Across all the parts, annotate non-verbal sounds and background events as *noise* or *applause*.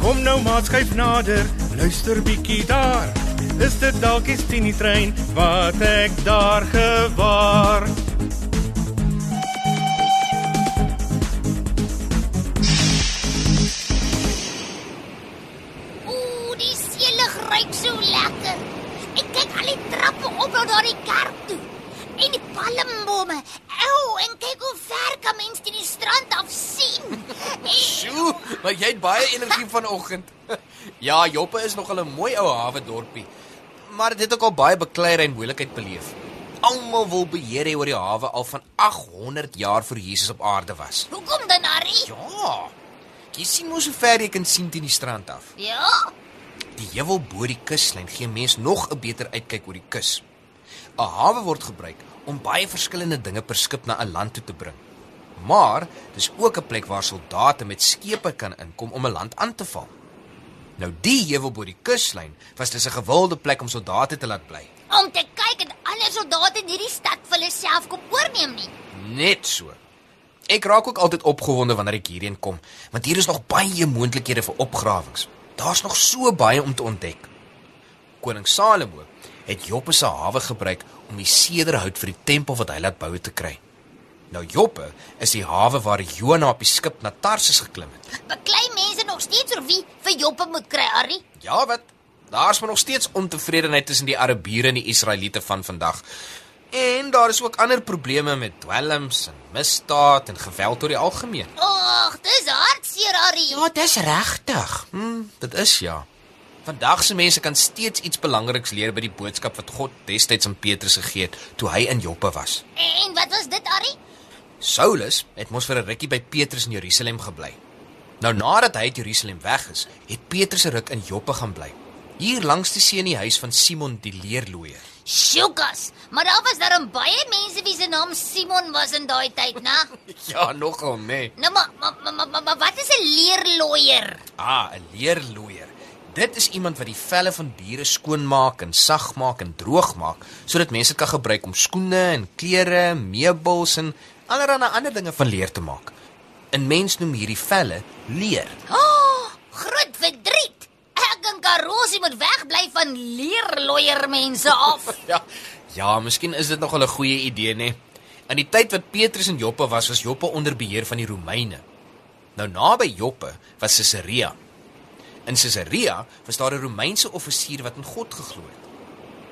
Kom nou maat skuif nader, luister bietjie daar. Is dit dalk die Tini trein wat ek daar gewaar? Ooh, die seelig ruik so lekker. Ek kyk al die trappe op na daardie kerk toe. En die palmbome. Ou, en kyk hoe ver kan mens die strand af sien. *laughs* Sjoe, *laughs* maar jy het baie energie vanoggend. *laughs* Ja, Joppe is nog 'n mooi ou hawe dorpie. Maar dit het ook al baie bekleier en moeilikheid beleef. Almal wil beheer hê oor die hawe al van 800 jaar voor Jesus op aarde was. Hoekom dan, Harry? Ja. Jy sien mos hoe ver jy kan sien teen die strand af. Ja. Die heuwel bo die kuslyn gee mens nog 'n beter uitkyk oor die kus. 'n Hawe word gebruik om baie verskillende dinge per skip na 'n land toe te bring. Maar dis ook 'n plek waar soldate met skepe kan inkom om 'n land aan te val. Nou die heuwel bo die kuslyn was dis 'n gewilde plek om soldate te laat bly. Om te kyk en ander soldate in hierdie stad vir hulle self kom oorneem nie. Net so. Ek raak ook altyd opgewonde wanneer ek hierheen kom, want hier is nog baie moontlikhede vir opgrawings. Daar's nog so baie om te ontdek. Koning Salomo het Joppe se hawe gebruik om die sederhout vir die tempel wat hy laat bou te kry. Nou Joppe is die hawe waar Jona op die skip na Tarsus geklim het. Beklei mense nog steeds oor wie vir Joppe moet kry, Harry? Ja, wat? Daar's maar nog steeds ontevredenheid tussen die Arabiere en die Israeliete van vandag. En daar is ook ander probleme met dwelms en misdaad en geweld oor die algemeen. Ag, dis hartseer, Harry. Ja, dis regtig. Hm, dit is ja. Vandag se mense kan steeds iets belangriks leer by die boodskap wat God destyds aan Petrus gegee het toe hy in Joppe was. En wat was dit, Harry? Saulus het mos vir 'n rukkie by Petrus in Jerusalem gebly. Nou nadat hy uit Jerusalem weg is, het Petrus 'n ruk in Joppe gaan bly. Hier langs die see in die huis van Simon die leerlooier. Sjoekas, maar daar was daar baie mense wie se naam Simon was in daai tyd, né? *laughs* Ja, nogal, nee. Nou maar maar maar, maar, maar, maar wat is 'n leerlooier? Ah, 'n leerlooier. Dit is iemand wat die velle van diere skoonmaak en sag maak en droog maak sodat mense dit kan gebruik om skoene en klere, meubels en allerlei ander dinge van leer te maak. 'n Mens noem hierdie velle leer. Oh, groot verdriet. Ek en Karosie moet wegbly van leerlooier mense af. *laughs* Ja. Ja, miskien is dit nog 'n goeie idee, nê? In die tyd wat Petrus in Joppe was, was Joppe onder beheer van die Romeine. Nou naby Joppe was Caesarea. In Caesarea was daar 'n Romeinse offisier wat in God geglo het.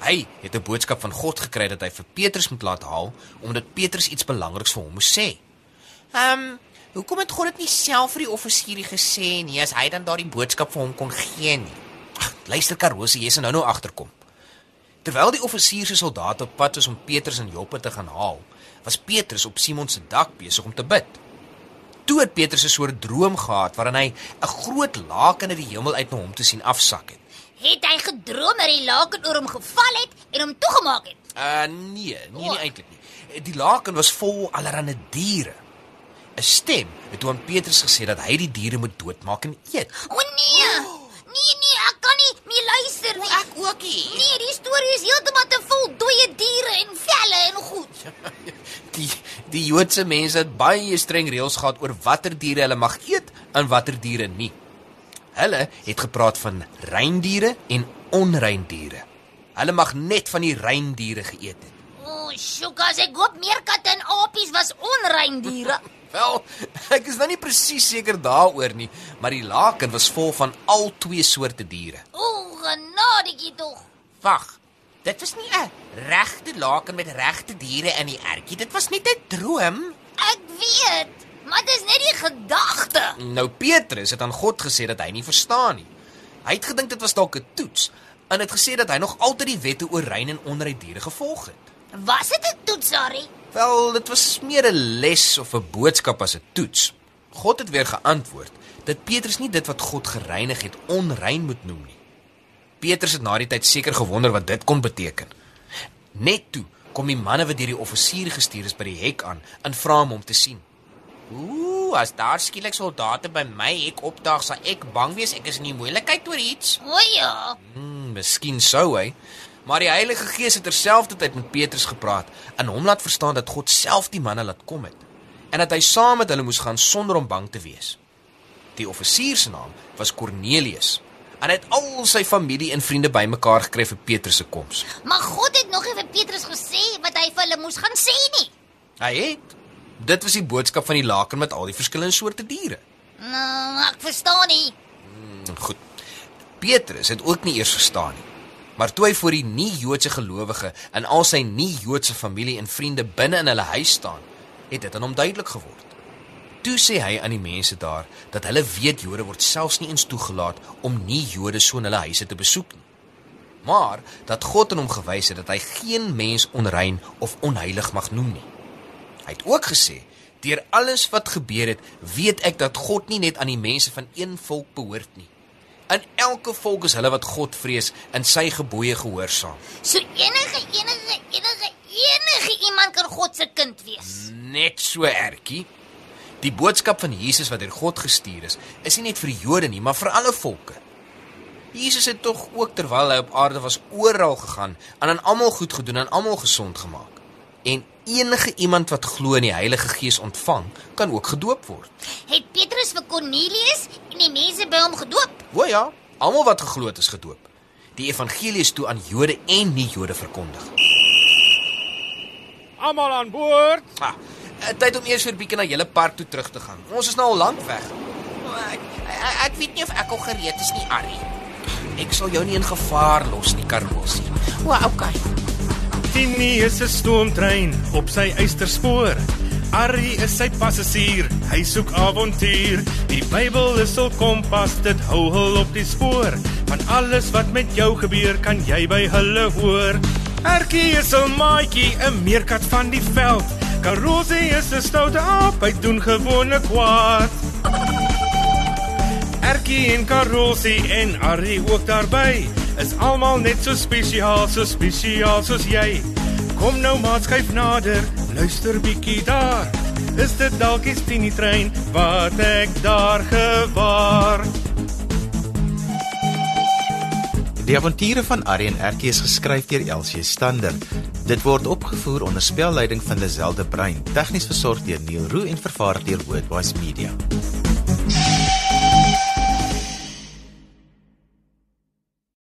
Hy het 'n boodskap van God gekry dat hy vir Petrus moet laat haal omdat Petrus iets belangriks vir hom moes sê. Ehm, um, hoekom het God dit nie self vir die offisier gesê nie as hy dan daardie boodskap vir hom kon gee nie? Ag, luister Karosie, jy se nou nou agterkom. Terwyl die offisier se soldate op pad was om Petrus in Joppe te gaan haal, was Petrus op Simon se dak besig om te bid. Toe het Petrus 'n soort droom gehad waarin hy 'n groot laken uit die hemel uit na hom te sien afsak het. Het hy gedroom dat die laken oor hom geval het en hom toegemaak het? Uh nee, nee nie eintlik nie. Die laken was vol allerlei diere. 'n Stem het aan Petrus gesê dat hy die diere moet doodmaak en eet. O nee. Nee nee, ek kan nie meer luister nie. Ek ook nie. Nee, die storie is heeltemal te vol dooie diere en velle en goed. Die die Joodse mense het baie streng reëls gehad oor watter diere hulle mag eet en watter diere nie. Hulle het gepraat van reindiere en onrein diere. Hulle mag net van die rein diere geëet het. O, oh, sjoekas, ek hoop meerkatte en apies was onrein diere. *laughs* Wel, ek is nou nie presies seker daaroor nie, maar die laken was vol van al twee soorte diere. O, genadigie tog. Wag. Dit was nie 'n regte laken met regte diere in die ertjie. Dit was net 'n droom. Gedagte. Nou Petrus het aan God gesê dat hy nie verstaan nie. Hy het gedink dit was dalk 'n toets en het gesê dat hy nog altyd die wette oor rein en onrein diere gevolg het. Was dit 'n toets, Harry? Wel, dit was meer 'n les of 'n boodskap as 'n toets. God het weer geantwoord dat Petrus nie dit wat God gereinig het onrein moet noem nie. Petrus het na die tyd seker gewonder wat dit kon beteken. Net toe kom die manne wat deur die offisier gestuur is by die hek aan en vra hom om te sien. Ooh, as daar skielik soldate by my hek opdaag, sal ek bang wees ek is in die moeilikheid oor iets. O ja. Hmm, miskien sou hy. Maar die Heilige Gees het terselfdertyd met Petrus gepraat en hom laat verstaan dat God self die manne laat kom het en dat hy saam met hulle moes gaan sonder om bang te wees. Die offisier se naam was Cornelius en hy het al sy familie en vriende bymekaar gekry vir Petrus se koms. Maar God het nog nie vir Petrus gesê wat hy vir hulle moes gaan sê nie. Hy het dit was die boodskap van die laken met al die verskillende soorte diere. Nou, ek verstaan nie. Hmm, Goed. Petrus het ook nie eers verstaan nie. Maar toe hy voor die nie-Joodse gelowige en al sy nie-Joodse familie en vriende binne in hulle huis staan, het dit aan hom duidelik geword. Toe sê hy aan die mense daar dat hulle weet Jode word selfs nie eens toegelaat om nie-Jode so in hulle huise te besoek nie. Maar dat God aan hom gewys het dat hy geen mens onrein of onheilig mag noem nie. Hy het ook gesê: "Deur alles wat gebeur het, weet ek dat God nie net aan die mense van een volk behoort nie. In elke volk is hulle wat God vrees en sy gebooie gehoorsaam. So enige enige enige enige iemand kan God se kind wees. Net so ertjie. Die boodskap van Jesus wat deur God gestuur is, is nie net vir die Jode nie, maar vir alle volke. Jesus het tog ook terwyl hy op aarde was oral gegaan en aan almal goed gedoen en almal gesond gemaak. En enige iemand wat glo in die Heilige Gees ontvang, kan ook gedoop word. Het Petrus vir Cornelius en die mense by hom gedoop? O ja, almal wat geglo het is gedoop. Die evangelie is toe aan Jode en nie-Jode verkondig. Almal aan boord. Ah, tyd om eers vir 'n bietjie na julle park toe terug te gaan. Ons is nou al lank weg. Ek, ek, ek weet nie of ek al gereed is nie, Arrie. Ek sal jou nie in gevaar los nie, Karlosie. O, okay. Tini is 'n stoomtrein op sy eysterspoor. Arrie is sy passasier, hy soek avontuur. Die Bybel is hul kompas, dit hou hul op die spoor. Van alles wat met jou gebeur, kan jy by hulle hoor. Erkie is 'n maatjie, 'n meerkat van die veld. Karosie is 'n stoute aap, hy doen gewone kwaad. Erkie en Karosie en Arrie ook daarby. Is almal net so spesiaal, so spesiaal soos jy. Kom nou maar skuif nader, luister bietjie daar. Is dit dalk die Tini trein wat ek daar gewaar? Die avonture van en Erkie is geskryf deur Elsie Stander. Dit word opgevoer onder spelleiding van Lazelle de Bruin, tegnies versorg deur Neil Roo en vervaar deur Worldwide Media.